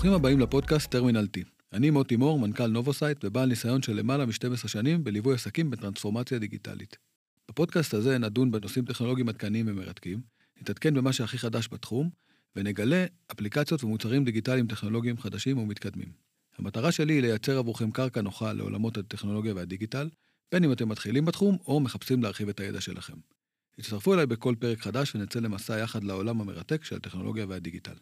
ברוכים הבאים לפודקאסט טרמינל T. אני מוטי מור, מנכ"ל נובוסייט ובעל ניסיון של למעלה מ-12 שנים בליווי עסקים בטרנספורמציה דיגיטלית. בפודקאסט הזה נדון בנושאים טכנולוגיים עדכניים ומרתקים, נתעדכן במה שהכי חדש בתחום, ונגלה אפליקציות ומוצרים דיגיטליים טכנולוגיים חדשים ומתקדמים. המטרה שלי היא לייצר עבורכם קרקע נוחה לעולמות הטכנולוגיה והדיגיטל, בין אם אתם מתחילים בתחום או מחפשים להרחיב את הידע שלכם. הצטרפו אליי בכל פרק חדש ונצא למסע יחד לעולם המרתק של הטכנולוגיה והדיגיטל.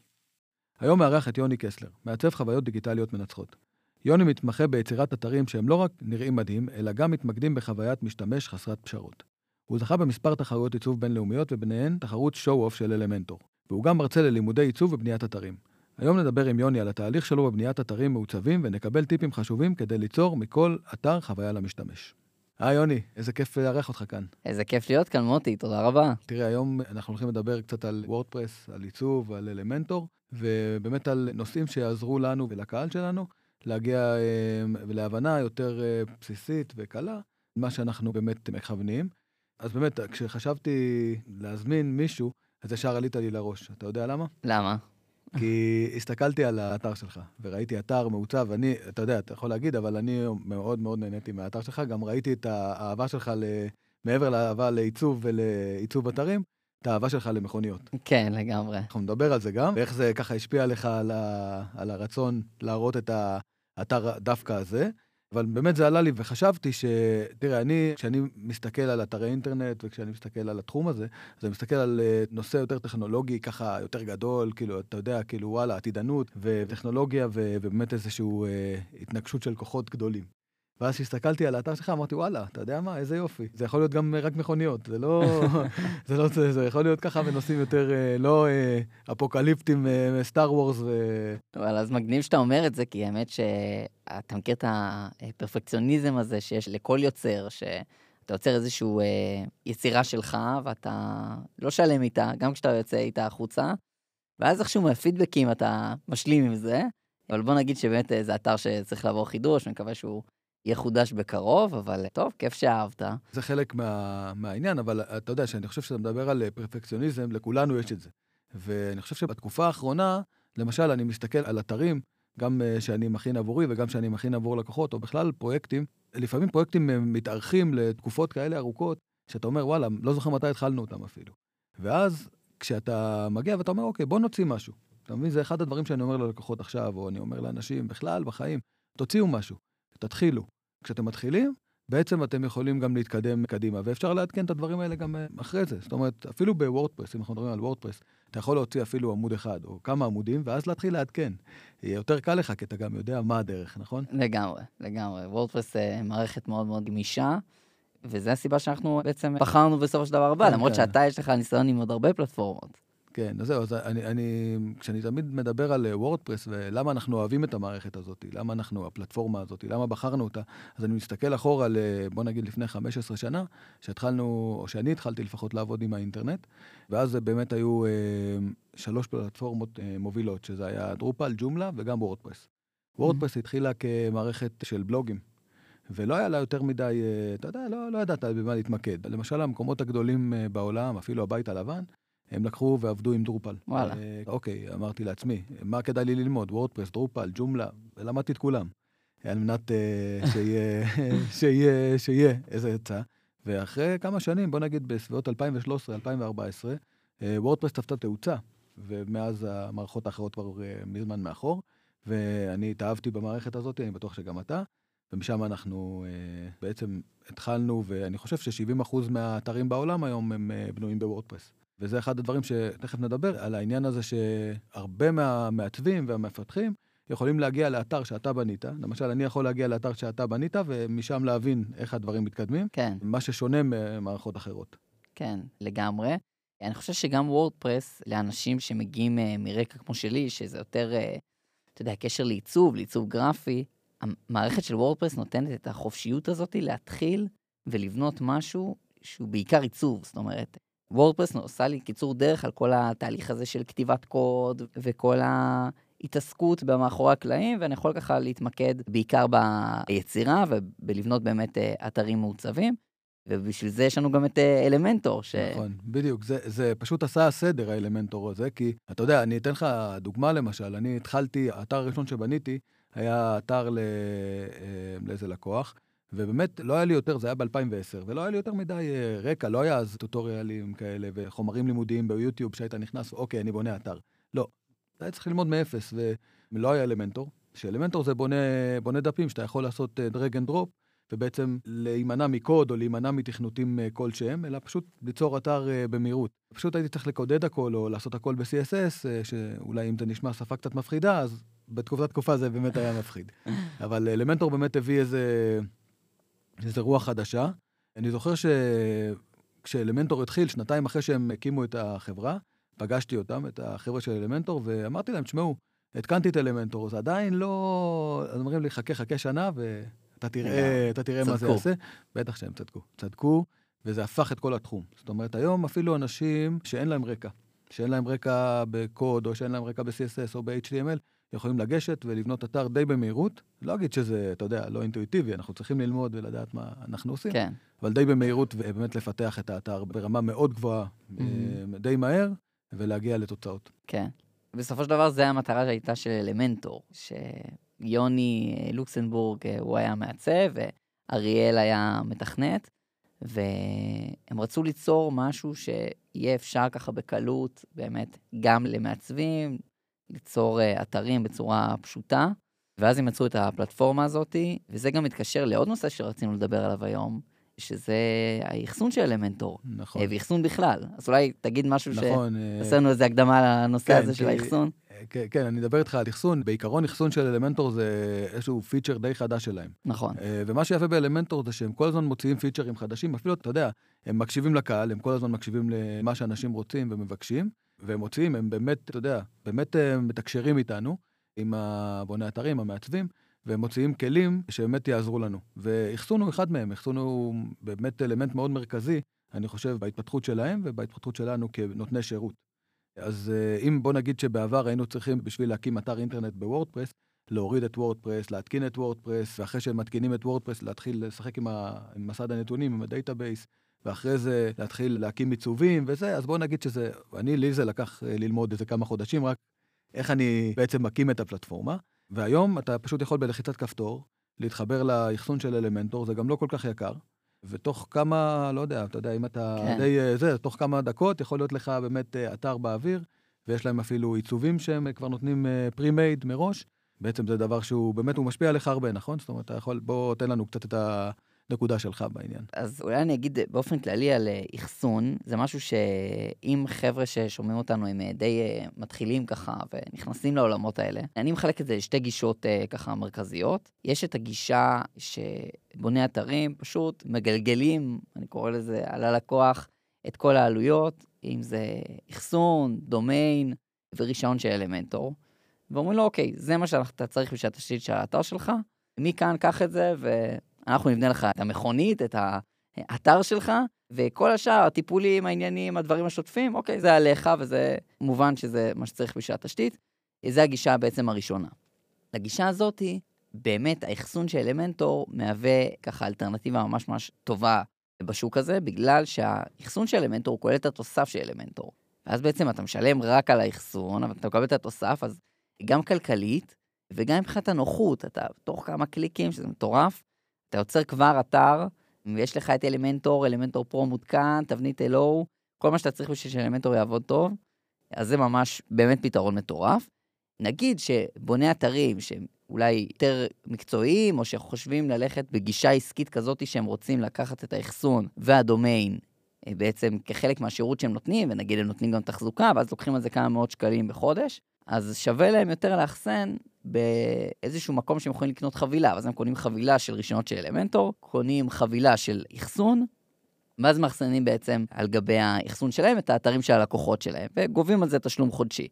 היום מארח את יוני קסלר, מעצב חוויות דיגיטליות מנצחות. יוני מתמחה ביצירת אתרים שהם לא רק נראים מדהים, אלא גם מתמקדים בחוויית משתמש חסרת פשרות. הוא זכה במספר תחרויות עיצוב בינלאומיות, וביניהן תחרות שואו-אוף של אלמנטור. והוא גם מרצה ללימודי עיצוב ובניית אתרים. היום נדבר עם יוני על התהליך שלו בבניית אתרים מעוצבים, ונקבל טיפים חשובים כדי ליצור מכל אתר חוויה למשתמש. היי יוני, איזה כיף לארח אותך כאן. איזה כיף להיות כאן, מוטי, תודה רבה. תראה, היום אנחנו הולכים לדבר קצת על וורדפרס, על עיצוב, על אלמנטור, ובאמת על נושאים שיעזרו לנו ולקהל שלנו להגיע אה, להבנה יותר אה, בסיסית וקלה, מה שאנחנו באמת מכוונים. אז באמת, כשחשבתי להזמין מישהו, אז ישר עלית לי לראש. אתה יודע למה? למה? כי הסתכלתי על האתר שלך, וראיתי אתר מעוצב, אני, אתה יודע, אתה יכול להגיד, אבל אני מאוד מאוד נהניתי מהאתר שלך, גם ראיתי את האהבה שלך, ל... מעבר לאהבה לעיצוב ולעיצוב אתרים, את האהבה שלך למכוניות. כן, לגמרי. אנחנו נדבר על זה גם, ואיך זה ככה השפיע עליך על, ה... על הרצון להראות את האתר דווקא הזה. אבל באמת זה עלה לי, וחשבתי ש... תראה, אני, כשאני מסתכל על אתרי אינטרנט וכשאני מסתכל על התחום הזה, אז אני מסתכל על אה, נושא יותר טכנולוגי, ככה יותר גדול, כאילו, אתה יודע, כאילו, וואלה, עתידנות וטכנולוגיה ובאמת איזושהי אה, התנגשות של כוחות גדולים. ואז כשהסתכלתי על האתר שלך, אמרתי, וואלה, אתה יודע מה, איזה יופי. זה יכול להיות גם רק מכוניות, זה לא... זה לא זה, זה יכול להיות ככה בנושאים יותר אה, לא אה, אפוקליפטיים, אה, סטאר וורס ו... אבל אז מגניב שאתה אומר את זה, כי האמת שאתה מכיר את הפרפקציוניזם הזה שיש לכל יוצר, שאתה יוצר איזושהי יצירה שלך, ואתה לא שלם איתה, גם כשאתה יוצא איתה החוצה, ואז איכשהו מהפידבקים אתה משלים עם זה. אבל בוא נגיד שבאמת זה אתר שצריך לעבור חידוש, אני מקווה שהוא יחודש בקרוב, אבל טוב, כיף שאהבת. זה חלק מה, מהעניין, אבל אתה יודע שאני חושב שאתה מדבר על פרפקציוניזם, לכולנו יש את זה. ואני חושב שבתקופה האחרונה, למשל, אני מסתכל על אתרים, גם אה, שאני מכין עבורי וגם שאני מכין עבור לקוחות, או בכלל פרויקטים, לפעמים פרויקטים אה, מתארכים לתקופות כאלה ארוכות, שאתה אומר, וואלה, לא זוכר מתי התחלנו אותם אפילו. ואז כשאתה מגיע ואתה אומר, אוקיי, בוא נוציא משהו. אתה מבין? זה אחד הדברים שאני אומר ללקוחות עכשיו, או אני אומר לאנשים בכלל בחיים, תוציאו משהו, תתחילו. כשאתם מתחילים, בעצם אתם יכולים גם להתקדם קדימה, ואפשר לעדכן את הדברים האלה גם אה, אחרי זה. זאת אומרת, אפילו בוורדפרס, אם אנחנו מדברים על וורדפרס, אתה יכול להוציא אפילו עמוד אחד או כמה עמודים, ואז להתחיל לעדכן. יהיה יותר קל לך, כי אתה גם יודע מה הדרך, נכון? לגמרי, לגמרי. וורדפרס אה, מערכת מאוד מאוד גמישה, וזו הסיבה שאנחנו בעצם בחרנו בסופו של דבר הבא, כן, למרות כן. שאתה יש לך ניסיון עם עוד הרבה פלטפורמות. כן, אז זהו, אז אני, אני, כשאני תמיד מדבר על וורדפרס ולמה אנחנו אוהבים את המערכת הזאת, למה אנחנו, הפלטפורמה הזאת, למה בחרנו אותה, אז אני מסתכל אחורה, על, בוא נגיד לפני 15 שנה, שהתחלנו, או שאני התחלתי לפחות לעבוד עם האינטרנט, ואז באמת היו אה, שלוש פלטפורמות אה, מובילות, שזה היה דרופל, ג'ומלה וגם וורדפרס. וורדפרס mm-hmm. התחילה כמערכת של בלוגים. ולא היה לה יותר מדי, אה, אתה יודע, לא, לא ידעת במה להתמקד. למשל, המקומות הגדולים אה, בעולם, אפילו הבית הלבן, הם לקחו ועבדו עם דרופל. וואלה. אה, אוקיי, אמרתי לעצמי, מה כדאי לי ללמוד? וורדפרס, דרופל, ג'ומלה, ולמדתי את כולם. על מנת אה, שיהיה, שיהיה, שיהיה איזה עצה. ואחרי כמה שנים, בוא נגיד בסביבות 2013-2014, אה, וורדפרס תפתה תאוצה, ומאז המערכות האחרות כבר מזמן מאחור, ואני התאהבתי במערכת הזאת, אני בטוח שגם אתה, ומשם אנחנו בעצם התחלנו, ואני חושב ש-70% מהאתרים בעולם היום הם בנויים בוורדפרס. וזה אחד הדברים שתכף נדבר, על העניין הזה שהרבה מהמעצבים והמפתחים יכולים להגיע לאתר שאתה בנית. למשל, אני יכול להגיע לאתר שאתה בנית, ומשם להבין איך הדברים מתקדמים. כן. מה ששונה ממערכות אחרות. כן, לגמרי. אני חושב שגם וורדפרס, לאנשים שמגיעים אה, מרקע כמו שלי, שזה יותר, אה, אתה יודע, קשר לעיצוב, לעיצוב גרפי, המערכת של וורדפרס נותנת את החופשיות הזאת להתחיל ולבנות משהו שהוא בעיקר עיצוב. זאת אומרת, וורדפרס עושה לי קיצור דרך על כל התהליך הזה של כתיבת קוד וכל ההתעסקות במאחורי הקלעים, ואני יכול ככה להתמקד בעיקר ביצירה ובלבנות באמת אה, אתרים מעוצבים. ובשביל זה יש לנו גם את אה, אלמנטור. ש... נכון, בדיוק. זה, זה פשוט עשה סדר, האלמנטור הזה, כי אתה יודע, אני אתן לך דוגמה למשל. אני התחלתי, האתר הראשון שבניתי היה אתר ל, אה, לאיזה לקוח, ובאמת לא היה לי יותר, זה היה ב-2010, ולא היה לי יותר מדי אה, רקע, לא היה אז טוטוריאלים כאלה וחומרים לימודיים ביוטיוב שהיית נכנס, אוקיי, אני בונה אתר. לא, אתה היה צריך ללמוד מאפס, ולא היה אלמנטור. שאלמנטור זה בונה, בונה דפים שאתה יכול לעשות drag and drop, ובעצם להימנע מקוד או להימנע מתכנותים אה, כלשהם, אלא פשוט ליצור אתר אה, במהירות. פשוט הייתי צריך לקודד הכל או לעשות הכל ב-CSS, שאולי אם זה נשמע שפה קצת מפחידה, אז באותה תקופה זה באמת היה מפחיד. אבל אלמנטור באמת הביא איזה, איזה רוח חדשה. אני זוכר שכשאלמנטור התחיל, שנתיים אחרי שהם הקימו את החברה, פגשתי אותם, את החבר'ה של אלמנטור, ואמרתי להם, תשמעו, התקנתי את אלמנטור, זה עדיין לא... אז אומרים לי, חכה, חכה שנה, ו... אתה תראה, אתה תראה מה זה יעשה. בטח שהם צדקו. צדקו, וזה הפך את כל התחום. זאת אומרת, היום אפילו אנשים שאין להם רקע, שאין להם רקע בקוד, או שאין להם רקע ב-CSS או ב-HTML, יכולים לגשת ולבנות אתר די במהירות. לא אגיד שזה, אתה יודע, לא אינטואיטיבי, אנחנו צריכים ללמוד ולדעת מה אנחנו עושים. כן. אבל די במהירות, ובאמת לפתח את האתר ברמה מאוד גבוהה, mm-hmm. די מהר, ולהגיע לתוצאות. כן. בסופו של דבר, זו המטרה שהייתה של אלמנטור, ש... יוני אה, לוקסנבורג, אה, הוא היה מעצב, ואריאל היה מתכנת, והם רצו ליצור משהו שיהיה אפשר ככה בקלות, באמת, גם למעצבים, ליצור אה, אתרים בצורה פשוטה. ואז הם יצרו את הפלטפורמה הזאת, וזה גם מתקשר לעוד נושא שרצינו לדבר עליו היום, שזה האחסון של אלמנטור. נכון. ואחסון בכלל. אז אולי תגיד משהו נכון. שעשינו לנו איזה הקדמה לנושא כן, הזה של האחסון. כן, כן, אני אדבר איתך על אחסון. בעיקרון אחסון של אלמנטור זה איזשהו פיצ'ר די חדש שלהם. נכון. אה, ומה שיפה באלמנטור זה שהם כל הזמן מוציאים פיצ'רים חדשים, אפילו, אתה יודע, הם מקשיבים לקהל, הם כל הזמן מקשיבים למה שאנשים רוצים ומבקשים, והם מוציאים, הם באמת, אתה יודע, באמת אה, מתקשרים איתנו, עם הבוני אתרים, המעצבים, והם מוציאים כלים שבאמת יעזרו לנו. ואחסון הוא אחד מהם, אחסון הוא באמת אלמנט מאוד מרכזי, אני חושב, בהתפתחות שלהם ובהתפתחות שלנו כנותני שירות. אז אה, אם בוא נגיד שבעבר היינו צריכים בשביל להקים אתר אינטרנט בוורדפרס, להוריד את וורדפרס, להתקין את וורדפרס, ואחרי שמתקינים את וורדפרס להתחיל לשחק עם, ה... עם מסד הנתונים, עם ה-database, ואחרי זה להתחיל להקים עיצובים וזה, אז בוא נגיד שזה, אני, לי זה לקח אה, ללמוד איזה כמה חודשים רק איך אני בעצם מקים את הפלטפורמה, והיום אתה פשוט יכול בלחיצת כפתור להתחבר לאחסון של אלמנטור, זה גם לא כל כך יקר. ותוך כמה, לא יודע, אתה יודע, אם אתה כן. די אה, זה, תוך כמה דקות יכול להיות לך באמת אה, אתר באוויר, ויש להם אפילו עיצובים שהם כבר נותנים פרי-מייד אה, מראש. בעצם זה דבר שהוא באמת, הוא משפיע עליך הרבה, נכון? זאת אומרת, אתה יכול, בוא תן לנו קצת את ה... נקודה שלך בעניין. אז אולי אני אגיד באופן כללי על אה, אחסון, זה משהו שאם חבר'ה ששומעים אותנו הם אה, די אה, מתחילים ככה ונכנסים לעולמות האלה, אני מחלק את זה לשתי גישות ככה מרכזיות. יש את הגישה שבוני אתרים פשוט מגלגלים, אני קורא לזה, על הלקוח, את כל העלויות, אם זה אחסון, דומיין ורישיון של אלמנטור, ואומרים לו, אוקיי, זה מה שאתה צריך בשביל התשתית של האתר שלך, מכאן קח את זה ו... אנחנו נבנה לך את המכונית, את האתר שלך, וכל השאר, הטיפולים, העניינים, הדברים השוטפים, אוקיי, זה עליך, וזה מובן שזה מה שצריך בשביל התשתית. זו הגישה בעצם הראשונה. לגישה הזאת, באמת האחסון של אלמנטור מהווה ככה אלטרנטיבה ממש ממש טובה בשוק הזה, בגלל שהאחסון של אלמנטור כולל את התוסף של אלמנטור. ואז בעצם אתה משלם רק על האחסון, אבל אתה מקבל את התוסף, אז גם כלכלית וגם מבחינת הנוחות, אתה תוך כמה קליקים, שזה מטורף, אתה יוצר כבר אתר, ויש לך את אלמנטור, אלמנטור פרו מותקן, תבנית אלו, כל מה שאתה צריך בשביל שאלמנטור יעבוד טוב, אז זה ממש באמת פתרון מטורף. נגיד שבוני אתרים שהם אולי יותר מקצועיים, או שחושבים ללכת בגישה עסקית כזאת שהם רוצים לקחת את האחסון והדומיין בעצם כחלק מהשירות שהם נותנים, ונגיד הם נותנים גם תחזוקה, ואז לוקחים על זה כמה מאות שקלים בחודש, אז שווה להם יותר לאחסן באיזשהו מקום שהם יכולים לקנות חבילה, ואז הם קונים חבילה של רישיונות של אלמנטור, קונים חבילה של אחסון, ואז מאחסנים בעצם על גבי האחסון שלהם את האתרים של הלקוחות שלהם, וגובים על זה תשלום חודשי.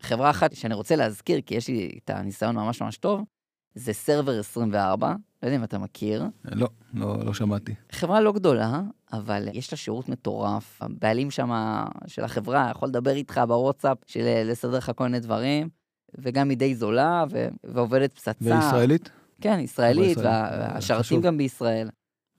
חברה אחת שאני רוצה להזכיר, כי יש לי את הניסיון ממש ממש טוב, זה סרבר 24, לא יודע אם אתה מכיר. לא, לא, לא שמעתי. חברה לא גדולה, אבל יש לה שירות מטורף. הבעלים שם של החברה יכול לדבר איתך בוואטסאפ, של לסדר לך כל מיני דברים. וגם היא די זולה, ו... ועובדת פצצה. וישראלית? כן, ישראלית, והשרתים גם בישראל.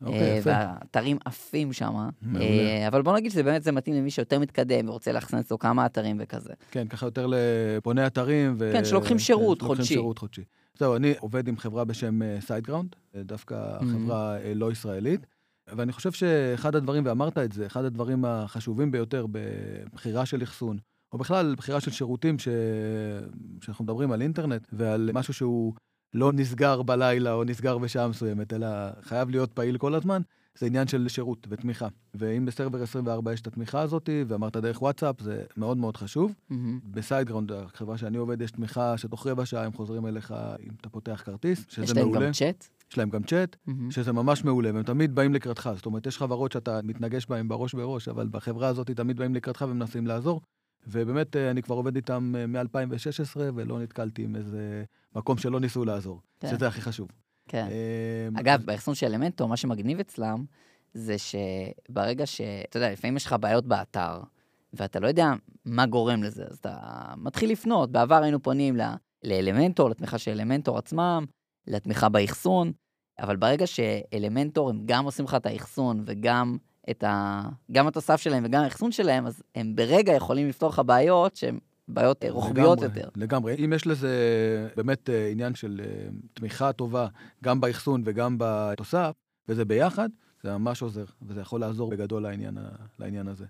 אוקיי, יפה. והאתרים עפים שם. מעולה. אבל בוא נגיד שזה באמת זה מתאים למי שיותר מתקדם ורוצה לאחסן אצלו כמה אתרים וכזה. כן, ככה יותר לבוני אתרים. ו... כן, שלוקחים שירות שלוקחים חודשי. שירות חודשי. זהו, אני עובד עם חברה בשם סיידגראונד, דווקא. חברה אה, לא ישראלית, ואני חושב שאחד הדברים, ואמרת את זה, אחד הדברים החשובים ביותר בבחירה של אחסון, או בכלל בחירה של שירותים ש... שאנחנו מדברים על אינטרנט, ועל משהו שהוא לא נסגר בלילה או נסגר בשעה מסוימת, אלא חייב להיות פעיל כל הזמן, זה עניין של שירות ותמיכה. ואם בסרבר 24 יש את התמיכה הזאת, ואמרת דרך וואטסאפ, זה מאוד מאוד חשוב. מהמם. בסיידגראונד, החברה שאני עובד, יש תמיכה שתוך רבע שעה הם חוזרים אליך אם אתה פותח כרטיס, שזה יש להם מעולה. גם צ'אט. יש להם גם צ'אט, מהמם. שזה ממש מעולה, והם תמיד באים לקראתך. זאת אומרת, יש חברות שאתה מתנגש בהן בראש בראש, אבל בחברה הזאת תמיד באים לקראתך ומנסים לעזור. ובאמת, אה, אני כבר עובד איתם מ-2016, ולא נתקלתי עם איזה מקום שלא ניסו לעזור, כן. שזה הכי חשוב. כן. אה, אגב, באחסון של אלמנטו, מה שמגניב אצלם, זה שברגע ש... אתה יודע, לפעמים יש לך בעיות באתר, ואתה לא יודע מה גורם לזה, אז אתה מתחיל לפנות. בעבר היינו פונים ל- לאלמנטור, לתמיכה של אלמנטור עצמם, לתמיכה באחסון, אבל ברגע שאלמנטור, הם גם עושים לך את האחסון וגם את ה... גם את הסף שלהם וגם האחסון שלהם, אז הם ברגע יכולים לפתור לך בעיות שהן בעיות רוחביות לגמרי, יותר. לגמרי. אם יש לזה באמת אה, עניין של אה, תמיכה טובה, גם באחסון וגם בתוסף, וזה ביחד, זה ממש עוזר, וזה יכול לעזור בגדול לעניין, לעניין הזה.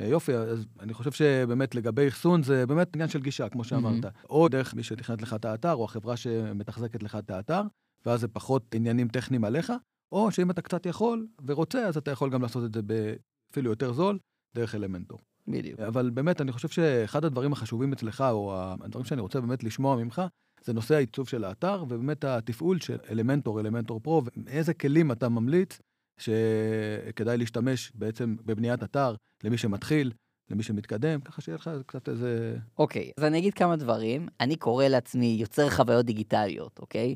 אה, יופי, אז אני חושב שבאמת לגבי אחסון זה באמת עניין של גישה, כמו שאמרת. או דרך מי שתכנת לך את האתר, או החברה שמתחזקת לך את האתר, ואז זה פחות עניינים טכניים עליך, או שאם אתה קצת יכול ורוצה, אז אתה יכול גם לעשות את זה אפילו יותר זול, דרך אלמנטור. בדיוק. אבל באמת, אני חושב שאחד הדברים החשובים אצלך, או הדברים שאני רוצה באמת לשמוע ממך, זה נושא העיצוב של האתר, ובאמת התפעול של אלמנטור, אלמנטור פרו, ואיזה כלים אתה ממליץ שכדאי להשתמש בעצם בבניית אתר למי שמתחיל, למי שמתקדם, ככה שיהיה לך קצת איזה... אוקיי, אז אני אגיד כמה דברים. אני קורא לעצמי יוצר חוויות דיגיטליות, אוקיי?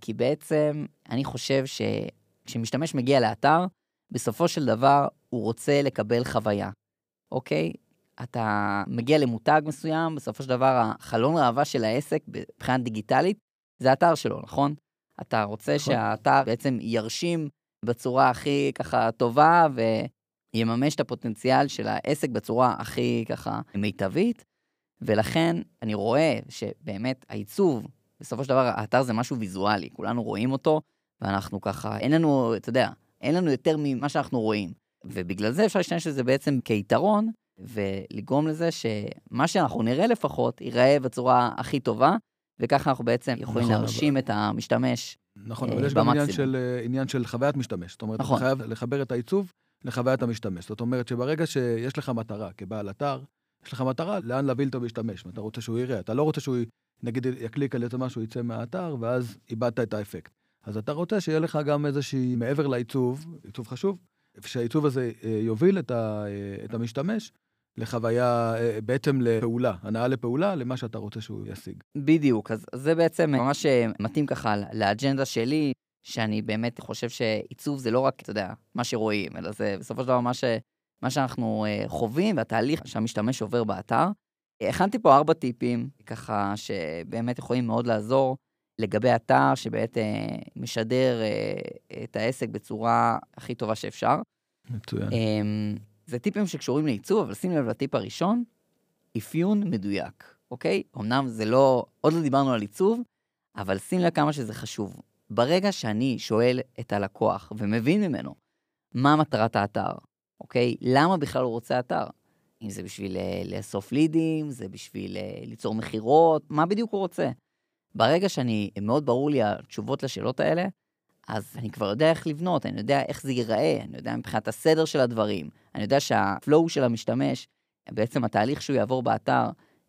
כי בעצם אני חושב שכשמשתמש מגיע לאתר, בסופו של דבר הוא רוצה לקבל חוויה, אוקיי? אתה מגיע למותג מסוים, בסופו של דבר החלון ראווה של העסק מבחינה דיגיטלית זה האתר שלו, נכון? אתה רוצה נכון. שהאתר בעצם ירשים בצורה הכי ככה טובה ויממש את הפוטנציאל של העסק בצורה הכי ככה מיטבית, ולכן אני רואה שבאמת העיצוב, בסופו של דבר האתר זה משהו ויזואלי, כולנו רואים אותו, ואנחנו ככה, אין לנו, אתה יודע, אין לנו יותר ממה שאנחנו רואים. ובגלל זה אפשר להשתמש בזה בעצם כיתרון, ולגרום לזה שמה שאנחנו נראה לפחות, ייראה בצורה הכי טובה, וככה אנחנו בעצם יכולים נכון, להרשים את המשתמש. נכון, אה, אבל יש גם עניין. של, אה, עניין של חוויית משתמש. זאת אומרת, נכון. אתה חייב לחבר את העיצוב לחוויית המשתמש. זאת אומרת שברגע שיש לך מטרה כבעל אתר, יש לך מטרה לאן להביא את המשתמש, ואתה רוצה שהוא יראה. אתה לא רוצה שהוא, נגיד, יקליק על איזה משהו, יצא מהאתר, ואז איבדת את האפקט. אז אתה רוצה שיהיה לך גם איזושהי, מעבר לעיצוב, עיצוב חשוב, שהעיצוב הזה אה, יוביל את, ה, אה, את המשתמש לחוויה, אה, בעצם לפעולה, הנאה לפעולה, למה שאתה רוצה שהוא ישיג. בדיוק, אז זה בעצם ממש מתאים ככה לאג'נדה שלי, שאני באמת חושב שעיצוב זה לא רק, אתה יודע, מה שרואים, אלא זה בסופו של דבר מה, ש, מה שאנחנו חווים והתהליך שהמשתמש עובר באתר. הכנתי פה ארבע טיפים, ככה שבאמת יכולים מאוד לעזור לגבי אתר שבאמת אה, משדר אה, את העסק בצורה הכי טובה שאפשר. מצוין. אמ, זה טיפים שקשורים לעיצוב, אבל שים לב לטיפ הראשון, אפיון מדויק, אוקיי? אמנם זה לא, עוד לא דיברנו על עיצוב, אבל שים לב כמה שזה חשוב. ברגע שאני שואל את הלקוח ומבין ממנו מה מטרת האתר, אוקיי? למה בכלל הוא רוצה אתר? אם זה בשביל אה, לאסוף לידים, זה בשביל אה, ליצור מכירות, מה בדיוק הוא רוצה? ברגע שאני, מאוד ברור לי התשובות לשאלות האלה, אז אני כבר יודע איך לבנות, אני יודע איך זה ייראה, אני יודע מבחינת הסדר של הדברים, אני יודע שהפלואו של המשתמש, בעצם התהליך שהוא יעבור באתר,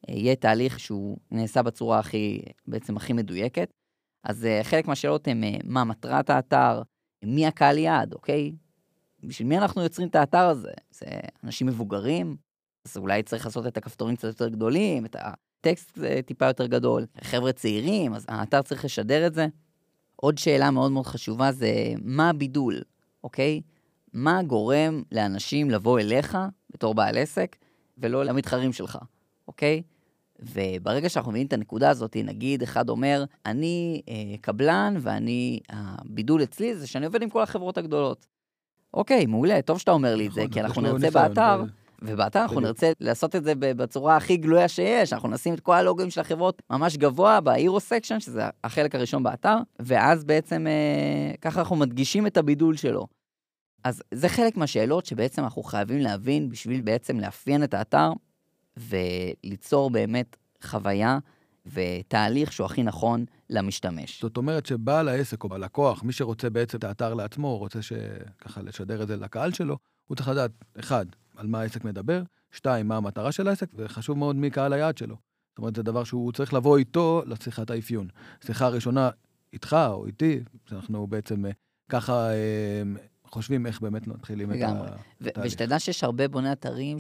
אה, יהיה תהליך שהוא נעשה בצורה הכי, בעצם הכי מדויקת. אז חלק מהשאלות הן מה מטרת האתר, מי הקהל יעד, אוקיי? בשביל מי אנחנו יוצרים את האתר הזה? זה אנשים מבוגרים? אז אולי צריך לעשות את הכפתורים קצת יותר גדולים, את הטקסט אה, טיפה יותר גדול. חבר'ה צעירים, אז האתר צריך לשדר את זה. עוד שאלה מאוד מאוד חשובה זה מה הבידול, אוקיי? מה גורם לאנשים לבוא אליך בתור בעל עסק ולא למתחרים שלך, אוקיי? וברגע שאנחנו מבינים את הנקודה הזאת, נגיד אחד אומר, אני אה, קבלן ואני, הבידול אצלי זה שאני עובד עם כל החברות הגדולות. אוקיי, מעולה, טוב שאתה אומר לי את זה, נכון, כי אנחנו נרצה באתר, ובאתר אנחנו. נרצה לעשות את זה בצורה הכי גלויה שיש, אנחנו נשים את כל הלוגוים של החברות ממש גבוה ב-Hero Section, שזה החלק הראשון באתר, ואז בעצם אה, ככה אנחנו מדגישים את הבידול שלו. אז זה חלק מהשאלות שבעצם אנחנו חייבים להבין בשביל בעצם לאפיין את האתר וליצור באמת חוויה ותהליך שהוא הכי נכון למשתמש. זאת אומרת שבעל העסק או הלקוח, מי שרוצה בעצם את האתר לעצמו, רוצה ככה לשדר את זה לקהל שלו, הוא צריך לדעת, אחד, על מה העסק מדבר, שתיים, מה המטרה של העסק, וחשוב מאוד מי קהל היעד שלו. זאת אומרת, זה דבר שהוא צריך לבוא איתו לשיחת האפיון. שיחה הראשונה איתך או איתי, שאנחנו בעצם אה, ככה אה, חושבים איך באמת מתחילים את התהליך. ושתדע שיש הרבה בוני אתרים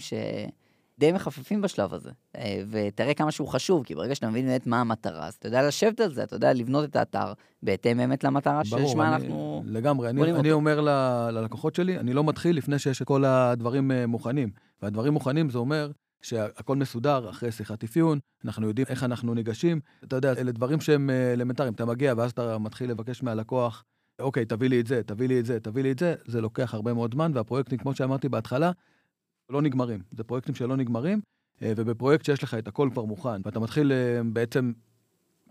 שדי מחפפים בשלב הזה, אה, ותראה כמה שהוא חשוב, כי ברגע שאתה מבין באמת מה המטרה, אז אתה יודע לשבת על זה, אתה יודע לבנות את האתר בהתאם באמת למטרה שלשמה אני- אנחנו... לגמרי, אני, אני. אומר ל- ללקוחות שלי, אני לא מתחיל לפני שיש את כל הדברים אה, מוכנים. והדברים מוכנים זה אומר שהכל מסודר אחרי שיחת אפיון, אנחנו יודעים איך אנחנו ניגשים. אתה יודע, אלה דברים שהם אה, אלמנטריים. אתה מגיע ואז אתה מתחיל לבקש מהלקוח, אוקיי, תביא לי את זה, תביא לי את זה, תביא לי את זה, זה לוקח הרבה מאוד זמן, והפרויקטים, כמו שאמרתי בהתחלה, לא נגמרים. זה פרויקטים שלא נגמרים, אה, ובפרויקט שיש לך את הכל כבר מוכן, ואתה מתחיל אה, בעצם,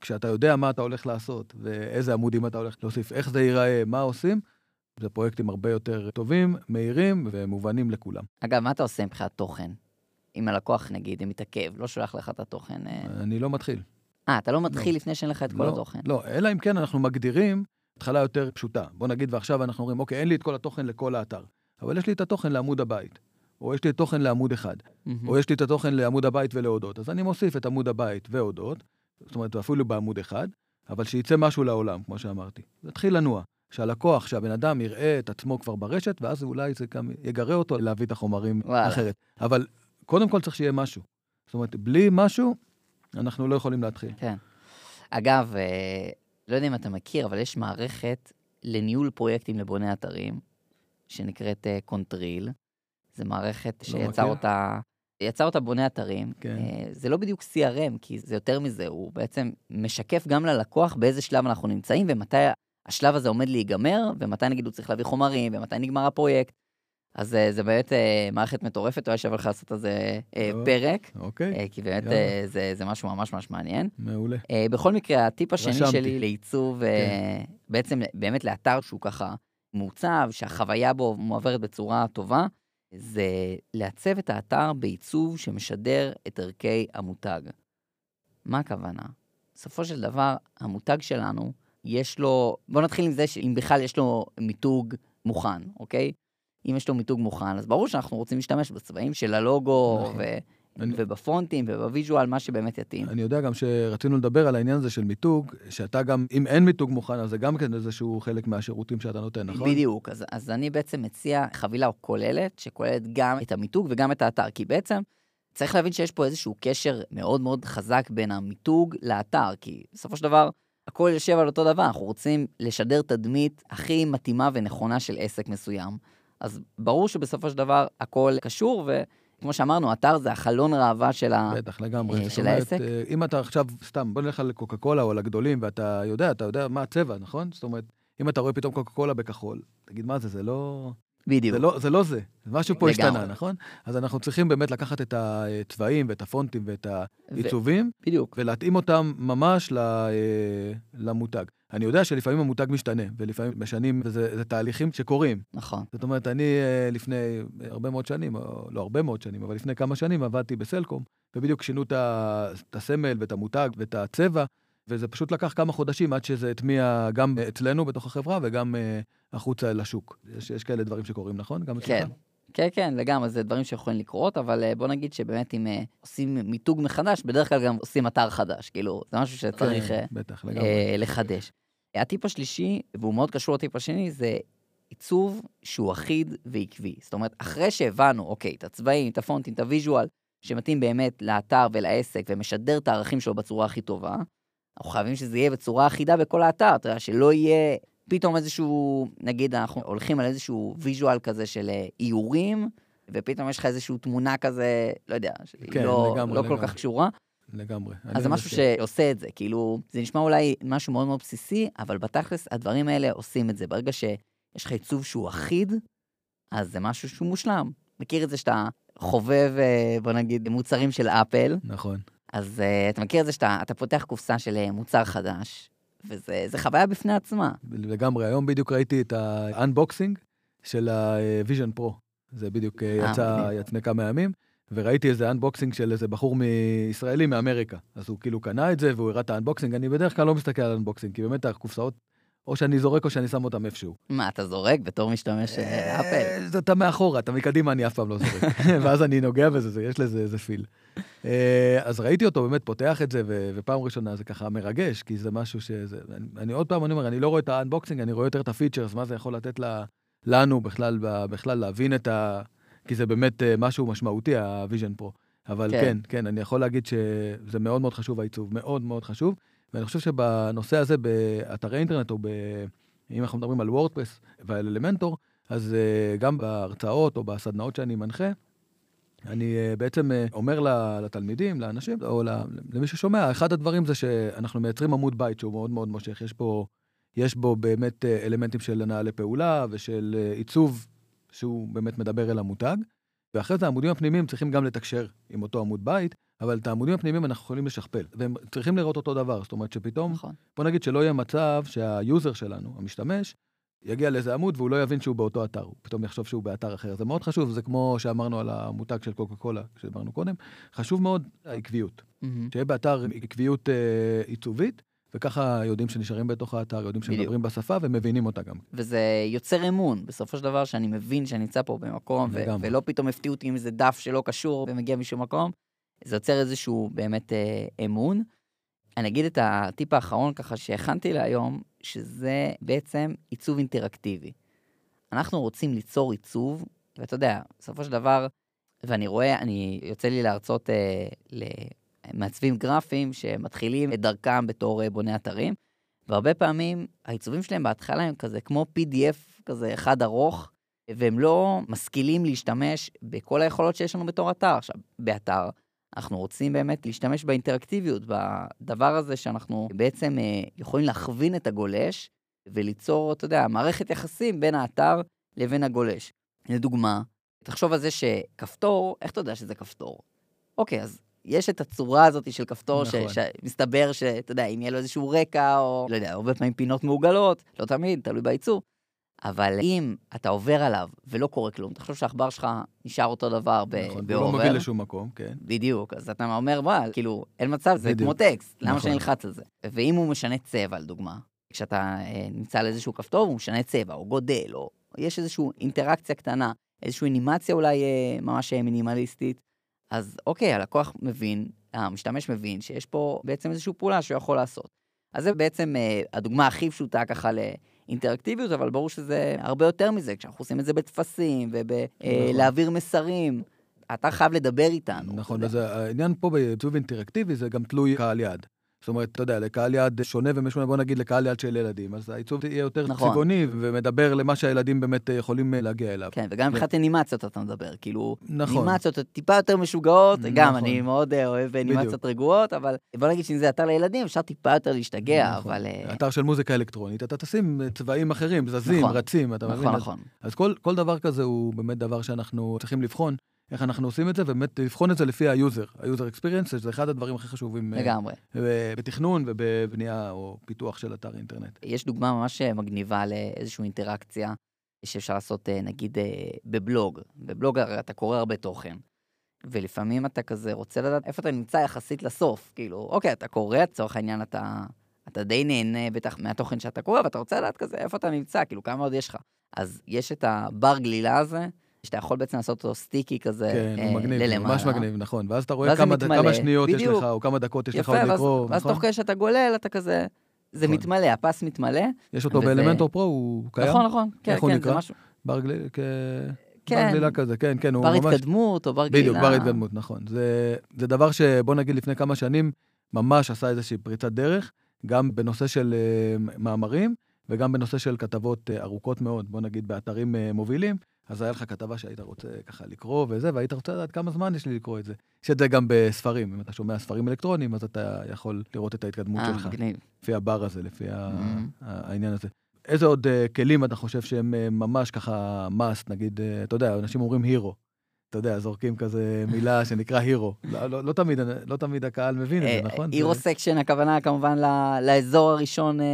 כשאתה יודע מה אתה הולך לעשות, ואיזה עמודים אתה הולך להוסיף, איך זה ייראה, מה עושים, זה פרויקטים הרבה יותר טובים, מהירים ומובנים לכולם. אגב, מה אתה עושה מבחינת תוכן? אם הלקוח, נגיד, מתעכב, לא שולח לך את התוכן... אה, אני לא מתחיל. אה, אתה לא מתחיל לא. לפני שאין לך את כל לא, התוכן. לא, אלא אם כן אנחנו מגדירים התחלה יותר פשוטה. בוא נגיד ועכשיו אנחנו אומרים, אוקיי, אין לי את כל התוכן לכל האתר, אבל יש לי את התוכן לעמוד הבית, או יש לי תוכן לעמוד אחד, מהמם. או יש לי את התוכן לעמוד הבית ולהודות. אז אני מוסיף את עמוד הבית והודות, זאת אומרת, אפילו בעמוד אחד, אבל שיצא משהו לעולם, כמו שאמרתי. זה התחיל לנוע. שהלקוח, שהבן אדם יראה את עצמו כבר ברשת, ואז אולי זה גם יגרה אותו להביא את החומרים וואלה. אחרת. אבל קודם כל צריך שיהיה משהו. זאת אומרת, בלי משהו, אנחנו לא יכולים להתחיל. כן. אגב, אה, לא יודע אם אתה מכיר, אבל יש מערכת לניהול פרויקטים לבוני אתרים, שנקראת אה, קונטריל. זו מערכת שיצר מכיר. אותה, יצר אותה בוני אתרים. כן. אה, זה לא בדיוק CRM, כי זה יותר מזה, הוא בעצם משקף גם ללקוח באיזה שלב אנחנו נמצאים, ומתי השלב הזה עומד להיגמר, ומתי נגיד הוא צריך להביא חומרים, ומתי נגמר הפרויקט. אז אה, זה באמת אה, מערכת מטורפת, אולי שווה לך לעשות על זה טוב. פרק, אוקיי? כי באמת זה, זה משהו ממש ממש מעניין. מעולה. בכל מקרה, הטיפ השני רשמתי. שלי לעיצוב, אה, בעצם באמת לאתר שהוא ככה מעוצב, שהחוויה בו מועברת בצורה טובה, זה לעצב את האתר בעיצוב שמשדר את ערכי המותג. מה הכוונה? בסופו של דבר, המותג שלנו, יש לו, בואו נתחיל עם זה שאם בכלל יש לו מיתוג מוכן, אוקיי? אם יש לו מיתוג מוכן, אז ברור שאנחנו רוצים להשתמש בצבעים של הלוגו, נכון. ו- אני- ובפונטים ובוויז'ואל, מה שבאמת יתאים. אני יודע גם שרצינו לדבר על העניין הזה של מיתוג, שאתה גם, אם אין מיתוג מוכן, אז זה גם כן איזשהו חלק מהשירותים שאתה נותן, נכון? בדיוק, אז, אז אני בעצם מציע חבילה כוללת, שכוללת גם את המיתוג וגם את האתר, כי בעצם צריך להבין שיש פה איזשהו קשר מאוד מאוד חזק בין המיתוג לאתר, כי בסופו של דבר, הכל יושב על אותו דבר, אנחנו רוצים לשדר תדמית הכי מתאימה ונכונה של עסק מסוים. אז ברור שבסופו של דבר הכל קשור, וכמו שאמרנו, אתר זה החלון ראווה של ה... בטח, לגמרי. אה, זאת של אומרת, העסק? אה, אם אתה עכשיו, סתם, בוא נלך על קוקה קולה או על הגדולים, ואתה יודע, אתה יודע מה הצבע, נכון? זאת אומרת, אם אתה רואה פתאום קוקה קולה בכחול, תגיד, מה זה, זה לא... בדיוק. זה לא זה. לא זה. משהו פה לגמרי. השתנה, נכון? אז אנחנו צריכים באמת לקחת את הצבעים ואת הפונטים ואת העיצובים, בדיוק. ולהתאים אותם ממש ל- אה, למותג. אני יודע שלפעמים המותג משתנה, ולפעמים משנים, וזה זה תהליכים שקורים. נכון. זאת אומרת, אני אה, לפני הרבה מאוד שנים, לא הרבה מאוד שנים, אבל לפני כמה שנים עבדתי בסלקום, ובדיוק שינו את הסמל ואת המותג ואת הצבע, וזה פשוט לקח כמה חודשים עד שזה הטמיע גם אצלנו בתוך החברה וגם אה, החוצה לשוק. יש, יש כאלה דברים שקורים, נכון? גם אצלך? כן. כן, כן, לגמרי, זה דברים שיכולים לקרות, אבל אה, בוא נגיד שבאמת אם אה, עושים מיתוג מחדש, בדרך כלל גם עושים אתר חדש, כאילו, זה משהו שצריך אה, בטח, לחדש. הטיפ השלישי, והוא מאוד קשור לטיפ השני, זה עיצוב שהוא אחיד ועקבי. זאת אומרת, אחרי שהבנו, אוקיי, את הצבעים, את הפונטים, את הוויז'ואל, שמתאים באמת לאתר ולעסק ומשדר את הערכים שלו בצורה הכי טובה, אנחנו חייבים שזה יהיה בצורה אחידה בכל האתר, אתה יודע, שלא יהיה פתאום איזשהו, נגיד אנחנו הולכים על איזשהו ויז'ואל כזה של אה, איורים, ופתאום יש לך איזושהי תמונה כזה, לא יודע, שהיא כן, לא, לגמרי, לא כל לגמרי. כך קשורה. לגמרי. אז זה משהו מסכים. שעושה את זה, כאילו, זה נשמע אולי משהו מאוד מאוד בסיסי, אבל בתכלס הדברים האלה עושים את זה. ברגע שיש לך עיצוב שהוא אחיד, אז זה משהו שהוא מושלם. מכיר את זה שאתה חובב, אה, בוא נגיד, מוצרים של אפל, נכון. אז uh, אתה מכיר את זה שאתה אתה פותח קופסה של אה, מוצר חדש, וזה חוויה בפני עצמה. לגמרי. היום בדיוק ראיתי את ה-unboxing של ה-vision pro. זה בדיוק אה, יצא. לפני כמה ימים, וראיתי איזה unboxing של איזה בחור ישראלי מאמריקה. אז הוא כאילו קנה את זה והוא הראה את ה-unboxing. אני בדרך כלל לא מסתכל על unboxing, כי באמת הקופסאות, או שאני זורק או שאני שם אותם איפשהו. מה, אתה זורק בתור משתמש אה, אפל? אה, זה אתה מאחורה, אתה מקדימה, אני אף פעם לא זורק. ואז אני נוגע בזה, זה- יש לזה איזה feel. אה, אז ראיתי אותו באמת פותח את זה, ופעם ראשונה זה ככה מרגש, כי זה משהו שזה... אני, עוד פעם, אני אומר, אני לא רואה את ה unboxing, אני רואה יותר את ה features, מה זה יכול לתת לנו בכלל, להבין את ה... כי זה באמת משהו משמעותי, ה Vision Pro. אבל כן. כן, כן, אני יכול להגיד שזה מאוד מאוד חשוב, העיצוב, מאוד מאוד חשוב. ואני חושב שבנושא הזה, באתרי אינטרנט, או ב... אם אנחנו מדברים על WordPress ועל Elementor, אז אה, גם בהרצאות או בסדנאות שאני מנחה, אני אה, בעצם אה, אומר לתלמידים, לאנשים, או למי ששומע, אחד הדברים זה שאנחנו מייצרים עמוד בית שהוא מאוד מאוד מושך. יש בו, יש בו באמת אלמנטים של נעלי פעולה ושל עיצוב שהוא באמת מדבר אל המותג. ואחרי זה העמודים הפנימיים צריכים גם לתקשר עם אותו עמוד בית, אבל את העמודים הפנימיים אנחנו יכולים לשכפל, והם צריכים לראות אותו דבר. זאת אומרת שפתאום, נכון. בוא נגיד שלא יהיה מצב שהיוזר שלנו, המשתמש, יגיע לאיזה עמוד והוא לא יבין שהוא באותו אתר, הוא פתאום יחשוב שהוא באתר אחר. זה מאוד חשוב, זה כמו שאמרנו על המותג של קוקה קולה, שדיברנו קודם, חשוב מאוד העקביות. מהמם. שיהיה באתר עקביות אה, עיצובית, וככה יודעים שנשארים בתוך האתר, יודעים בדיוק. שמדברים בשפה ומבינים אותה גם. וזה יוצר אמון, בסופו של דבר, שאני מבין שאני נמצא פה במקום, ו-. ולא פתאום הפתיעו אותי עם איזה דף שלא קשור ומגיע משום מקום, זה יוצר איזשהו באמת אה, אמון. אני אגיד את הטיפ האחרון ככה שהכנתי להיום, שזה בעצם עיצוב אינטראקטיבי. אנחנו רוצים ליצור עיצוב, ואתה יודע, בסופו של דבר, ואני רואה, אני, יוצא לי להרצות אה, למעצבים גרפיים שמתחילים את דרכם בתור אה, בוני אתרים, והרבה פעמים העיצובים שלהם בהתחלה הם כזה כמו PDF כזה אחד ארוך, והם לא משכילים להשתמש בכל היכולות שיש לנו בתור אתר. עכשיו, באתר, אנחנו רוצים באמת להשתמש באינטראקטיביות, בדבר הזה שאנחנו בעצם אה, יכולים להכווין את הגולש וליצור, אתה יודע, מערכת יחסים בין האתר לבין הגולש. לדוגמה, תחשוב על זה שכפתור, איך אתה יודע שזה כפתור? אוקיי, אז יש את הצורה הזאת של כפתור, נכון. נכון. שמסתבר שאתה יודע, אם יהיה לו איזשהו רקע, או לא יודע, הרבה פעמים פינות מעוגלות, לא תמיד, תלוי בעיצוב. אבל אם אתה עובר עליו ולא קורה כלום, תחשוב שהעכבר שלך נשאר אותו דבר ב- נכון, הוא לא בעובר. מוביל לשום מקום, כן. בדיוק, אז אתה אומר, וואל, כאילו, אין מצב, זה בדיוק. כמו טקסט, למה נכון. שאני אלחץ על זה? ואם הוא משנה צבע, לדוגמה, כשאתה אה, נמצא על איזשהו כפתור, הוא משנה צבע, או גודל, או יש איזושהי אינטראקציה קטנה, איזושהי אנימציה אולי אה, ממש אה, מינימליסטית, אז אוקיי, הלקוח מבין, המשתמש מבין שיש פה בעצם איזושהי פעולה שהוא יכול לעשות. אז זה בעצם אה, הדוגמה הכי פשוטה ככה לאינטראקטיביות, אבל ברור שזה הרבה יותר מזה, כשאנחנו עושים את זה בטפסים נכון. ובלהעביר מסרים. אתה חייב לדבר איתנו. נכון. אז העניין פה בעיצוב אינטראקטיבי זה גם תלוי קהל יעד. זאת אומרת, אתה יודע, לקהל יעד שונה ומשונה, בוא נגיד לקהל יעד של ילדים, אז העיצוב יהיה יותר נכון. צבעוני ומדבר למה שהילדים באמת יכולים להגיע אליו. כן, וגם מבחינת אנימציות אתה מדבר, כאילו, נכון. אנימציות טיפה יותר משוגעות, גם נכון. אני מאוד אה, אוהב אנימציות. רגועות, אבל בוא נגיד שאם זה אתר לילדים, אפשר טיפה יותר להשתגע, נכון. אבל... אה, אתר של מוזיקה אלקטרונית, אתה תשים צבעים אחרים, זזים, נכון. רצים, אתה מבין? נכון, אז- נכון. אז כל, כל דבר כזה הוא באמת דבר שאנחנו צריכים לבחון, איך אנחנו עושים את זה, ובאמת לבחון את זה לפי ה user, ה user experience, שזה אחד הדברים הכי חשובים אה, לגמרי. בתכנון ובבנייה או פיתוח של אתר אינטרנט. יש דוגמה ממש אה, מגניבה לאיזושהי אינטראקציה שאפשר לעשות, אה, נגיד, בבלוג. בבלוג הרי אתה קורא הרבה תוכן, ולפעמים אתה כזה רוצה לדעת איפה אתה נמצא יחסית לסוף. כאילו, אוקיי, אתה קורא, לצורך העניין אתה, אתה די נהנה בטח מהתוכן שאתה קורא, ואתה רוצה לדעת כזה איפה אתה נמצא, כאילו, כמה עוד יש לך. אז יש את הבר גלילה הזה, שאתה יכול בעצם לעשות אותו סטיקי כזה כן, אה, הוא מגניב, הוא ללמעלה. ממש מגניב, נכון. ואז אתה רואה ואז כמה, מתמלא, כמה שניות יש בדיוק. לך, או כמה דקות יש לך יפה, עוד ואז, לקרוא, ואז נכון? תוך כדי שאתה גולל, אתה כזה... זה נכון. מתמלא, הפס מתמלא. יש אותו וזה- באלמנטור פרו, הוא קיים? נכון, נכון. כן, איך הוא כן, נקרא? זה משהו... בר גלילה, כ... כן. בר גלילה כזה, כן, כן, הוא בר ממש... התקדמות או בר גלילה. בדיוק, בר התקדמות, נכון. זה, זה דבר שבוא נגיד לפני כמה שנים ממש עשה איזושהי פריצת דרך, גם בנושא של uh, מאמרים וגם בנושא של כתבות uh, ארוכות מאוד, בוא נגיד באתרים uh, מובילים. אז היה לך כתבה שהיית רוצה ככה לקרוא וזה, והיית רוצה לדעת כמה זמן יש לי לקרוא את זה. יש את זה גם בספרים, אם אתה שומע ספרים אלקטרוניים, אז אתה יכול לראות את ההתקדמות אה, שלך, מגניב. לפי הבר הזה, לפי Mhm. העניין הזה. איזה עוד אה, כלים אתה חושב שהם אה, ממש ככה must, נגיד, אה, אתה יודע, אנשים אומרים הירו. אתה יודע, זורקים כזה מילה שנקרא הירו. לא, לא, לא, תמיד, לא תמיד הקהל מבין את זה, נכון? הירו סקשן, הכוונה כמובן לאזור הראשון אה,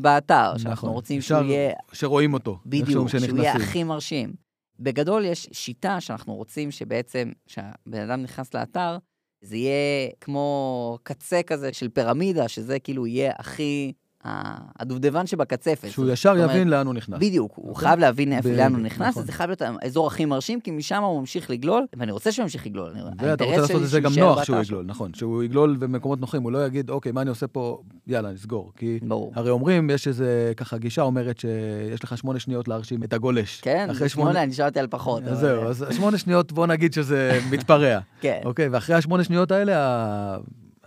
באתר, שאנחנו נכון. רוצים שהוא יהיה שרואים אותו. בדיוק, שהוא יהיה. הכי מרשים. בגדול יש שיטה שאנחנו רוצים שבעצם, כשהבן אדם נכנס לאתר, זה יהיה כמו קצה כזה של פירמידה, שזה כאילו יהיה הכי, הדובדבן שבקצפת. שהוא ישר אומרת, יבין לאן הוא נכנס. בדיוק, הוא אוקיי? חייב להבין איפה, לאן הוא נכנס, נכון. וזה חייב להיות האזור הכי מרשים, כי משם הוא ממשיך לגלול, ואני רוצה שהוא ימשיך לגלול. ואתה רוצה לעשות את זה גם נוח שהוא. יגלול, נכון. שהוא יגלול במקומות נוחים, הוא לא יגיד, אוקיי, מה אני עושה פה, יאללה, נסגור. כי ברור. הרי אומרים, יש איזה ככה גישה אומרת שיש לך שמונה שניות להרשים את הגולש. כן, שמונה, אני שאלתי על פחות. זהו, אז שמונה שניות, בוא נגיד שזה מתפרע. כן, אוקיי, ואחרי השמונה שניות האלה,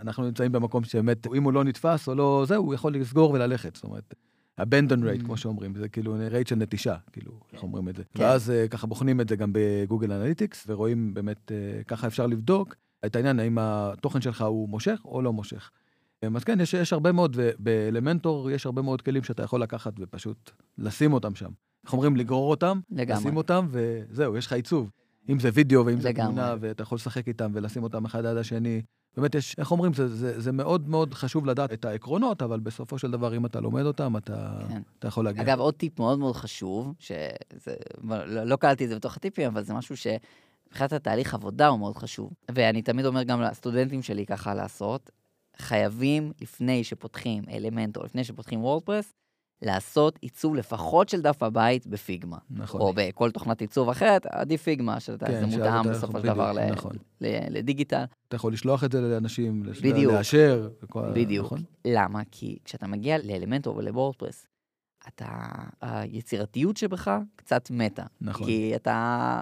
אנחנו נמצאים במקום שבאמת, אם הוא לא נתפס או לא, זהו, הוא יכול לסגור וללכת. זאת אומרת, abandon rate, Mm. כמו שאומרים, זה כאילו rate של נטישה, כאילו, איך אומרים את זה. כן. ואז אה, ככה בוחנים את זה גם בגוגל אנליטיקס, ורואים באמת, אה, ככה אפשר לבדוק את העניין, האם התוכן שלך הוא מושך או לא מושך. אה, אז כן, יש, יש הרבה מאוד, ובאלמנטור יש הרבה מאוד כלים שאתה יכול לקחת ופשוט לשים אותם שם. איך אומרים? לגרור אותם, לגמרי. לשים אותם, וזהו, יש לך עיצוב. אם זה וידאו ואם זה לגמרי. תמונה, ואתה יכול לשחק איתם ולשים אותם אחד ליד השני. באמת יש, איך אומרים, זה, זה, זה מאוד מאוד חשוב לדעת את העקרונות, אבל בסופו של דבר, אם אתה לומד אותם, אתה, כן. אתה יכול להגיע. אגב, עוד טיפ מאוד מאוד חשוב, שזה, לא, לא קלטתי את זה בתוך הטיפים, אבל זה משהו שמבחינת התהליך עבודה הוא מאוד חשוב. ואני תמיד אומר גם לסטודנטים שלי ככה לעשות, חייבים, לפני שפותחים אלמנטור, לפני שפותחים וורדפרס, לעשות עיצוב לפחות של דף הבית בפיגמה. נכון. או בכל תוכנת עיצוב אחרת, עדיף פיגמה, שאתה, כן, מותאם בסופו של דבר ל- נכון. ל- לדיגיטל. אתה יכול לשלוח את זה לאנשים, בדיוק. לאשר. בדיוק. נכון? למה? כי כשאתה מגיע לאלמנטור ולוורדפרס, אתה, היצירתיות שבך קצת מתה. נכון. כי אתה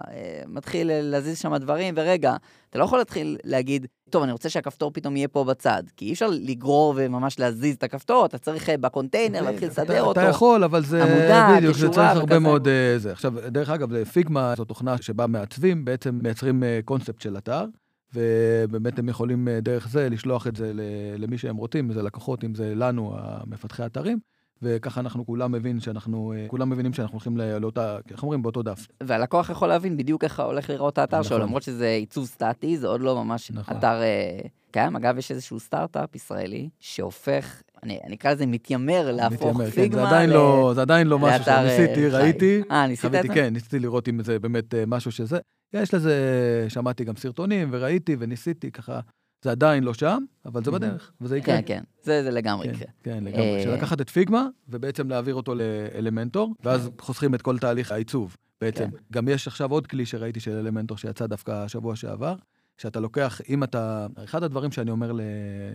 אה, מתחיל להזיז שם דברים, ורגע, אתה לא יכול להתחיל להגיד, טוב, אני רוצה שהכפתור פתאום יהיה פה בצד. כי אי אפשר לגרור וממש להזיז את הכפתור, אתה צריך אה, בקונטיינר להתחיל לסדר אותו. אתה יכול, אבל זה... עמודה, בדיוק, זה צריך הרבה. מאוד... אה, זה. עכשיו, דרך אגב, פיגמה זו תוכנה שבה מעצבים, בעצם מייצרים קונספט של אתר, ובאמת הם יכולים דרך זה לשלוח את זה למי שהם רוצים, אם זה לקוחות, אם זה לנו, המפתחי אתרים, וככה אנחנו כולם מבין שאנחנו, אה, כולם מבינים שאנחנו הולכים לאותה, איך אומרים? באותו דף. והלקוח יכול להבין בדיוק איך הולך לראות האתר שלו, נכון. למרות שזה עיצוב סטטי, זה עוד לא ממש נכון. אתר אה, קיים. אגב, יש איזשהו סטארט-אפ ישראלי שהופך, אני אני אקרא לזה מתיימר להפוך מתיימר, כן, פיגמה זה עדיין ל- לא, זה עדיין לא משהו אה, שניסיתי, חי. ראיתי. אה, ניסית את זה? כן, ניסיתי לראות אם זה באמת אה, משהו שזה. יש לזה, שמעתי גם סרטונים וראיתי וניסיתי ככה, זה עדיין לא שם, אבל זה. בדרך, וזה יקרה. כן, כן, זה זה לגמרי כן, יקרה. כן, לגמרי. אה, של לקחת את פיגמה, ובעצם להעביר אותו לאלמנטור, ואז חוסכים את כל תהליך העיצוב. בעצם, כן. גם יש עכשיו עוד כלי שראיתי של אלמנטור שיצא דווקא השבוע שעבר, שאתה לוקח, אם אתה, אחד הדברים שאני אומר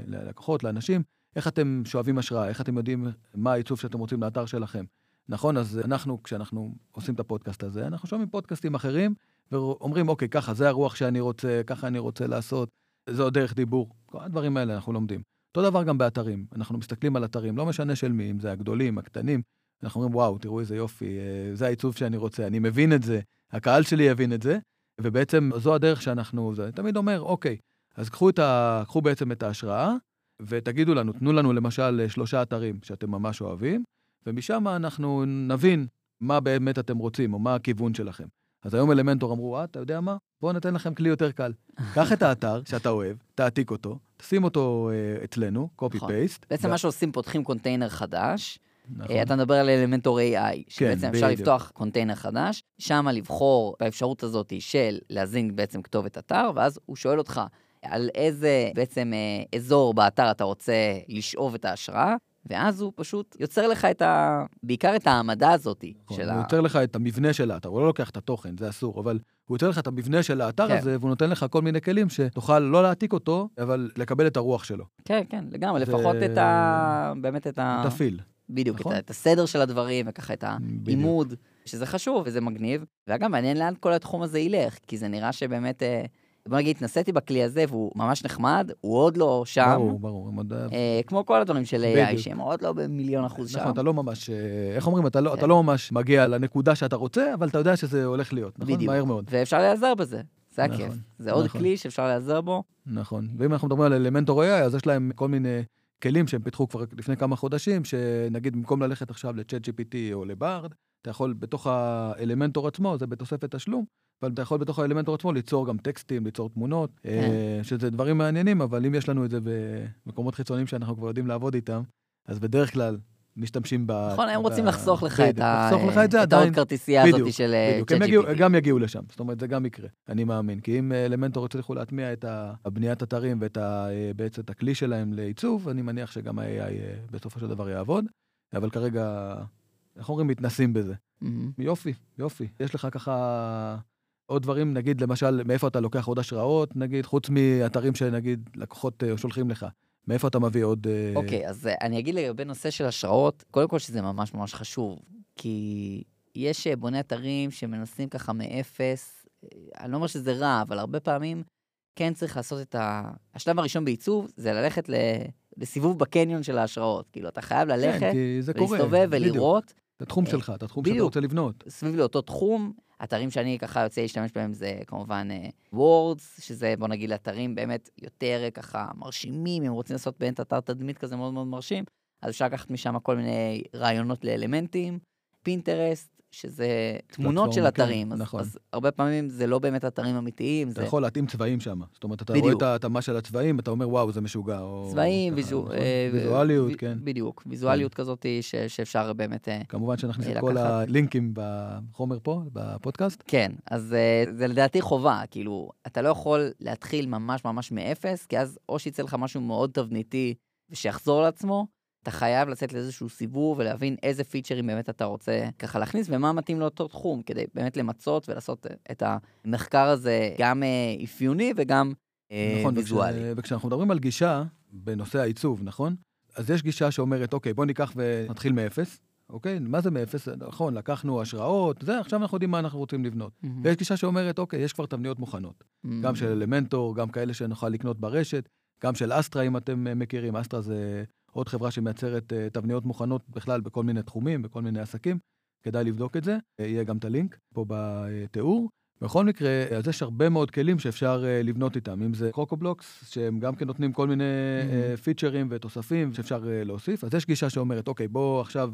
ללקוחות, לאנשים, איך אתם שואבים השראה, איך אתם יודעים מה העיצוב שאתם רוצים לאתר שלכם. נכון, אז אנחנו, כשאנחנו עושים את הפודקאסט הזה, אנחנו שומעים פודקאסטים אחרים, ואומרים, אוקיי, ככה, זה הרוח שאני רוצה, ככה אני רוצה לעשות, זו דרך דיבור. כל הדברים האלה אנחנו לומדים. אותו דבר גם באתרים. אנחנו מסתכלים על אתרים, לא משנה של מי, אם זה הגדולים, הקטנים, אנחנו אומרים, וואו, תראו איזה יופי, אה, זה העיצוב שאני רוצה, אני מבין את זה, הקהל שלי יבין את זה, ובעצם זו הדרך שאנחנו, זה, תמיד אומר, אוקיי, אז קחו, ה, קחו בעצם את ההשראה, ותגידו לנו, תנו לנו למשל שלושה אתרים שאתם ממש אוהבים, ומשם אנחנו נבין מה באמת אתם רוצים, או מה הכיוון שלכם. אז היום Elementor אמרו, אה, אתה יודע מה? בואו ניתן לכם כלי יותר קל. קח את האתר שאתה אוהב, תעתיק אותו, תשים אותו אה, אצלנו, copy נכון. בעצם מה שעושים, פותחים קונטיינר חדש. נכון. אה, אתה מדבר על Elementor AI, שבעצם אפשר בדיוק. לפתוח קונטיינר חדש, שם לבחור באפשרות הזאת של להזין בעצם כתובת אתר, ואז הוא שואל אותך על איזה בעצם אה, אזור באתר אתה רוצה לשאוב את ההשראה, ואז הוא פשוט יוצר לך את ה... בעיקר את העמדה הזאת נכון, של הוא ה... יוצר לך את המבנה של האתר, הוא לא לוקח את התוכן, זה אסור, אבל הוא יוצר לך את המבנה של האתר כן. הזה, והוא נותן לך כל מיני כלים שתוכל לא להעתיק אותו, אבל לקבל את הרוח שלו. כן, כן, לגמרי, זה- לפחות את ה... באמת את ה... תפעיל. בדיוק, נכון. את, את הסדר של הדברים, וככה את בדיוק. העימוד, שזה חשוב וזה מגניב. ואגב, מעניין לאן כל התחום הזה ילך, כי זה נראה שבאמת אה, בוא נגיד, התנסיתי בכלי הזה והוא ממש נחמד, הוא עוד לא שם. ברור, ברור. הם עוד... אה, כמו כל הדברים של AI. שהם עוד לא במיליון אחוז שם. נכון, אתה לא ממש, אה, איך אומרים, אתה לא, אתה כן. לא ממש מגיע לנקודה שאתה רוצה, אבל אתה יודע שזה הולך להיות, נכון? בדיוק. מהר מאוד. ואפשר להיעזר בזה, זה הכיף. נכון, זה עוד נכון. כלי שאפשר להיעזר בו. נכון. ואם אנחנו מדברים על אלמנטור AI, אז יש להם כל מיני כלים שהם פיתחו כבר לפני כמה חודשים, שנגיד במקום ללכת עכשיו לצ'אט GPT או לברד, אתה יכול בתוך האלמנטור עצמו, זה בתוספת תשלום, אבל אתה יכול בתוך האלמנטור עצמו ליצור גם טקסטים, ליצור תמונות, כן. אה, שזה דברים מעניינים, אבל אם יש לנו את זה במקומות חיצוניים שאנחנו כבר יודעים לעבוד איתם, אז בדרך כלל משתמשים ב... נכון, הם רוצים לחסוך לך את העוד. כרטיסייה הזאת של אה, הם יגיעו, ChatGPT. גם יגיעו לשם, זאת אומרת, זה גם יקרה, אני מאמין. כי אם אה, אלמנטור הצליחו להטמיע את הבניית אתרים ואת אה, בעצם את הכלי שלהם לעיצוב, אני מניח שגם ה-AI אה, בסופו של דבר יעבוד, אבל כרגע, איך אומרים, מתנסים בזה. מהמם. יופי, יופי. יש לך ככה עוד דברים, נגיד, למשל, מאיפה אתה לוקח עוד השראות, נגיד, חוץ מאתרים שנגיד לקוחות אה, שולחים לך, מאיפה אתה מביא עוד... אה, אוקיי, אז אה, אני אגיד לגבי נושא של השראות, קודם כל שזה ממש ממש חשוב, כי יש אה, בוני אתרים שמנסים ככה מאפס, אני לא אומר שזה רע, אבל הרבה פעמים כן צריך לעשות את ה... השלב הראשון בעיצוב זה ללכת ל... לסיבוב בקניון של ההשראות. כאילו, אתה חייב ללכת, כן, זה קורה. ולהסתובב בדיוק. ולראות את התחום אה, שלך, את התחום שאתה. רוצה לבנות. סביב לאותו תחום. אתרים שאני ככה יוצא להשתמש בהם זה כמובן Awwwards, שזה בוא נגיד אתרים באמת יותר אה, ככה מרשימים, אם רוצים לעשות באמת אתר תדמית כזה מאוד מאוד מרשים, אז אפשר לקחת משם כל מיני רעיונות לאלמנטים, Pinterest, שזה תמונות של כן, אתרים, אז, נכון. אז הרבה פעמים זה לא באמת אתרים אמיתיים, אתה זה יכול להתאים צבעים שם. זאת אומרת, אתה רואה בדיוק. את ההתאמה של הצבעים, אתה אומר, וואו, זה משוגע. או צבעים, ככה, ויזו- נכון? אה, ויזואליות, ו- כן. בדיוק, ויזואליות כזאת ש- שאפשר באמת... אה, כמובן שנכניס את אה, כל. הלינקים בחומר פה, בפודקאסט. כן, אז זה לדעתי חובה, כאילו, אתה לא יכול להתחיל ממש ממש מאפס, כי אז או שיצא לך משהו מאוד תבניתי ושיחזור לעצמו, אתה חייב לצאת לאיזשהו סיבוב ולהבין איזה פיצ'רים באמת אתה רוצה ככה להכניס ומה מתאים לאותו תחום, כדי באמת למצות ולעשות אה, את המחקר הזה גם אה, אפיוני וגם אה, נכון, ויזואלי. וכש- וכשאנחנו מדברים על גישה בנושא העיצוב, נכון? אז יש גישה שאומרת, אוקיי, בוא ניקח ונתחיל מאפס. אוקיי, מה זה מאפס? נכון, לקחנו השראות, זה, עכשיו אנחנו יודעים מה אנחנו רוצים לבנות. מהמם. ויש גישה שאומרת, אוקיי, יש כבר תבניות מוכנות. גם של אלמנטור, גם כאלה שנוכל לקנות ברשת, גם של אסטרה, אם אתם מכירים. אסטרה זה עוד חברה שמייצרת אה, תבניות מוכנות בכלל בכל מיני תחומים, בכל מיני עסקים. כדאי לבדוק את זה, אה, יהיה גם את הלינק פה בתיאור. בכל מקרה, אז יש הרבה מאוד כלים שאפשר אה, לבנות איתם, אם זה Crocoblock, שהם גם כן נותנים כל מיני אה, Mhm. פיצ'רים ותוספים שאפשר אה, להוסיף, אז יש גישה שאומרת, אוקיי, בואו עכשיו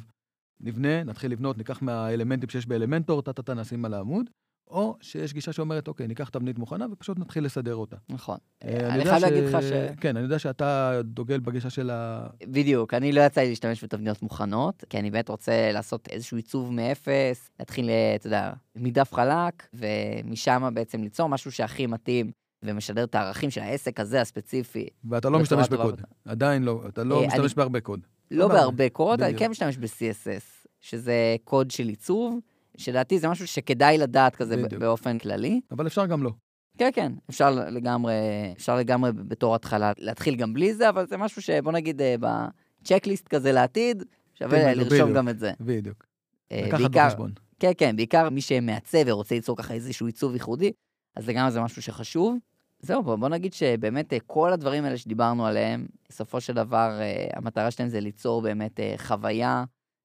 נבנה, נתחיל לבנות, ניקח מהאלמנטים שיש ב Elementor, טה-טה-טה נשים על העמוד, או שיש גישה שאומרת, אוקיי, ניקח תבנית מוכנה ופשוט נתחיל לסדר אותה. נכון. אה, אני חייב להגיד לך ש... כן, אני יודע שאתה דוגל בגישה של ה... בדיוק, אני לא יצא לי להשתמש בתבניות מוכנות, כי אני באמת רוצה לעשות איזשהו עיצוב מאפס, להתחיל, אה, אתה יודע, מדף חלק, ומשם בעצם ליצור משהו שהכי מתאים ומשדר את הערכים של העסק הזה הספציפי. ואתה לא משתמש בקוד. עדיין לא, אתה לא אה, משתמש אני- בהרבה קוד. לא סבבה. בהרבה קוד, אני בדיוק. כן משתמש ב-CSS, שזה קוד של עיצוב, שלדעתי זה משהו שכדאי לדעת כזה בדיוק. באופן כללי. אבל אפשר גם לא. כן, כן, אפשר לגמרי, אפשר לגמרי בתור התחלה להתחיל גם בלי זה, אבל זה משהו שבוא נגיד אה, בצ'קליסט כזה לעתיד, שווה לרשום בדיוק. גם את זה. בדיוק. אה, לקחת בעיקר- בחשבון. כן, כן, בעיקר מי שמעצב ורוצה ליצור ככה איזשהו עיצוב ייחודי, אז זה גם זה משהו שחשוב. זהו, בוא, נגיד שבאמת אה, כל הדברים האלה שדיברנו עליהם, בסופו של דבר המטרה שלהם זה ליצור באמת חוויה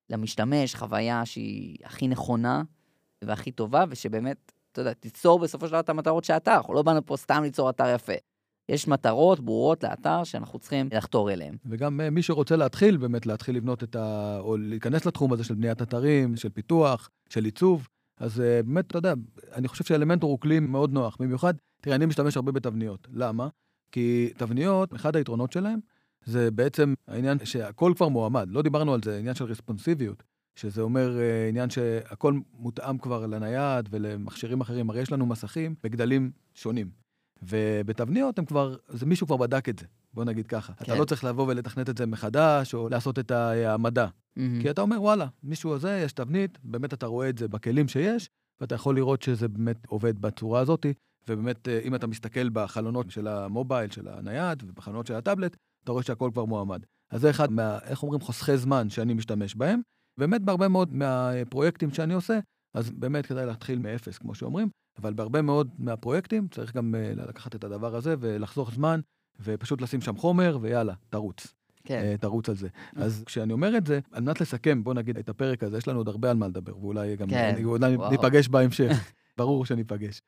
למשתמש, חוויה שהיא הכי נכונה והכי טובה, ושבאמת, אתה יודע, תיצור בסופו של דבר את המטרות של האתר. אנחנו לא באנו פה סתם ליצור אתר יפה. יש מטרות ברורות לאתר שאנחנו צריכים לחתור אליהן. וגם אה, מי שרוצה להתחיל, באמת להתחיל לבנות את ה... או להיכנס לתחום הזה של בניית אתרים, של פיתוח, של עיצוב, אז אה, באמת, אתה יודע, אני חושב שאלמנטור הוא כלי מאוד נוח. במיוחד, תראה, אני משתמש הרבה בתבניות. למה? כי תבניות, אחד היתרונות שלהם, זה בעצם העניין שהכל כבר מועמד. לא דיברנו על זה, עניין של רספונסיביות, שזה אומר אה, עניין שהכל מותאם כבר לנייד ולמכשירים אחרים. הרי יש לנו מסכים בגדלים שונים. ובתבניות הם כבר, זה מישהו כבר בדק את זה, בוא נגיד ככה. כן. אתה לא צריך לבוא ולתכנת את זה מחדש, או לעשות את ההעמדה. מהמם. כי אתה אומר, וואלה, מישהו הזה, יש תבנית, באמת אתה רואה את זה בכלים שיש, ואתה יכול לראות שזה באמת עובד בצורה הזאת, ובאמת, אה, אם אתה מסתכל בחלונות של המובייל, של הנייד, ובחלונות של הטאבלט, אתה רואה שהכל כבר מועמד. אז זה אחד מה, איך אומרים, חוסכי זמן שאני משתמש בהם. באמת, בהרבה מאוד מהפרויקטים שאני עושה, אז באמת כדאי להתחיל מאפס, כמו שאומרים, אבל בהרבה מאוד מהפרויקטים צריך גם אה, לקחת את הדבר הזה ולחסוך זמן, ופשוט לשים שם חומר, ויאללה, תרוץ. כן. אה, תרוץ על זה. אז כשאני אומר את זה, על מנת לסכם, בוא נגיד את הפרק הזה, יש לנו עוד הרבה על מה לדבר, ואולי גם כן, אולי וואו. ניפגש בהמשך. ברור שניפגש.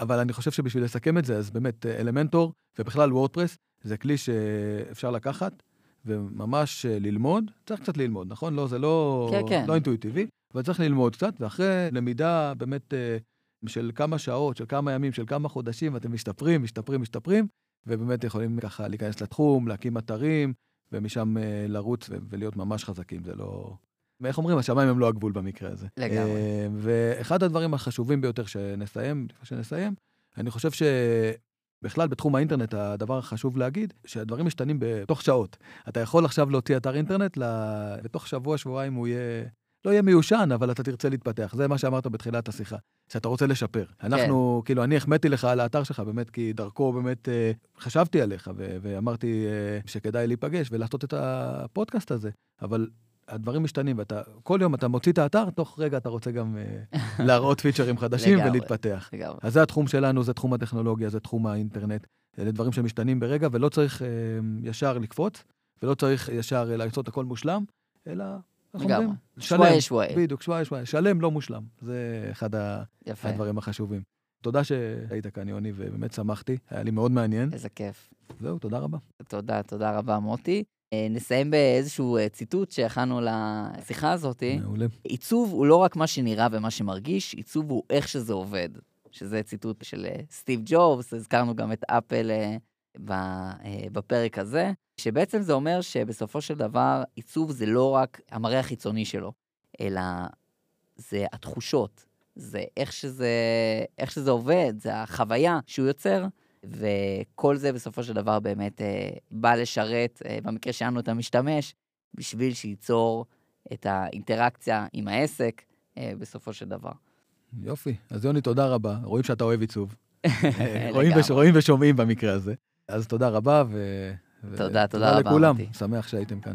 אבל אני חושב שבשביל לסכם את זה, אז באמת אה, אלמנטור, ובכלל וורדפרס, זה כלי שאפשר לקחת וממש אה, ללמוד. צריך קצת ללמוד, נכון? לא, זה לא, כן, כן. לא אינטואיטיבי, אבל צריך ללמוד קצת, ואחרי למידה באמת אה, של כמה שעות, של כמה ימים, של כמה חודשים, אתם משתפרים, משתפרים, משתפרים, ובאמת יכולים ככה להיכנס לתחום, להקים אתרים, ומשם אה, לרוץ ולהיות ממש חזקים. זה לא... ואיך אומרים, השמיים הם לא הגבול במקרה הזה. לגמרי. ואחד הדברים החשובים ביותר שנסיים, שנסיים, אני חושב שבכלל בתחום האינטרנט, הדבר החשוב להגיד, שהדברים משתנים בתוך שעות. אתה יכול עכשיו להוציא אתר אינטרנט, בתוך שבוע, שבועיים הוא יהיה... לא יהיה מיושן, אבל אתה תרצה להתפתח. זה מה שאמרת בתחילת השיחה, שאתה רוצה לשפר. אנחנו, כאילו, אני החמאתי לך על האתר שלך, באמת, כי דרכו באמת אה, חשבתי עליך, ו- ואמרתי אה, שכדאי להיפגש ולעשות את הפודקאסט הזה, אבל הדברים משתנים, ואתה, כל יום אתה מוציא את האתר, תוך רגע אתה רוצה גם אה, להראות פיצ'רים חדשים. ולהתפתח. לגמרי. אז זה התחום שלנו, זה תחום הטכנולוגיה, זה תחום האינטרנט. אלה דברים שמשתנים ברגע, ולא צריך אה, ישר לקפוץ, ולא צריך ישר אה, לעשות הכל מושלם, אלא, איך. אומרים? שוואיה שוואיה. בדיוק, שוואיה שוואיה. שלם, לא מושלם. זה אחד יפה. הדברים החשובים. תודה שהיית כאן, יוני, ובאמת שמחתי, היה לי מאוד מעניין. איזה כיף. זהו, תודה רבה. תודה, תודה רבה, מוטי. אה, נסיים באיזשהו אה, ציטוט שהכנו לשיחה הזאת. מעולה. עיצוב הוא לא רק מה שנראה ומה שמרגיש, עיצוב הוא איך שזה עובד. שזה ציטוט של אה, סטיב ג'ובס, הזכרנו גם את אפל בפרק הזה, שבעצם זה אומר שבסופו של דבר עיצוב זה לא רק המראה החיצוני שלו, אלא זה התחושות, זה איך שזה, איך שזה עובד, זה החוויה שהוא יוצר, וכל זה בסופו של דבר באמת אה, בא לשרת, אה, במקרה שלנו את המשתמש, בשביל שייצור את האינטראקציה עם העסק אה, בסופו של דבר. יופי. אז יוני, תודה רבה. רואים שאתה אוהב עיצוב. רואים. וש- רואים ושומעים במקרה הזה. אז תודה רבה, ו... תודה, ו- תודה רבה, לכולם. מוטי. שמח שהייתם כאן.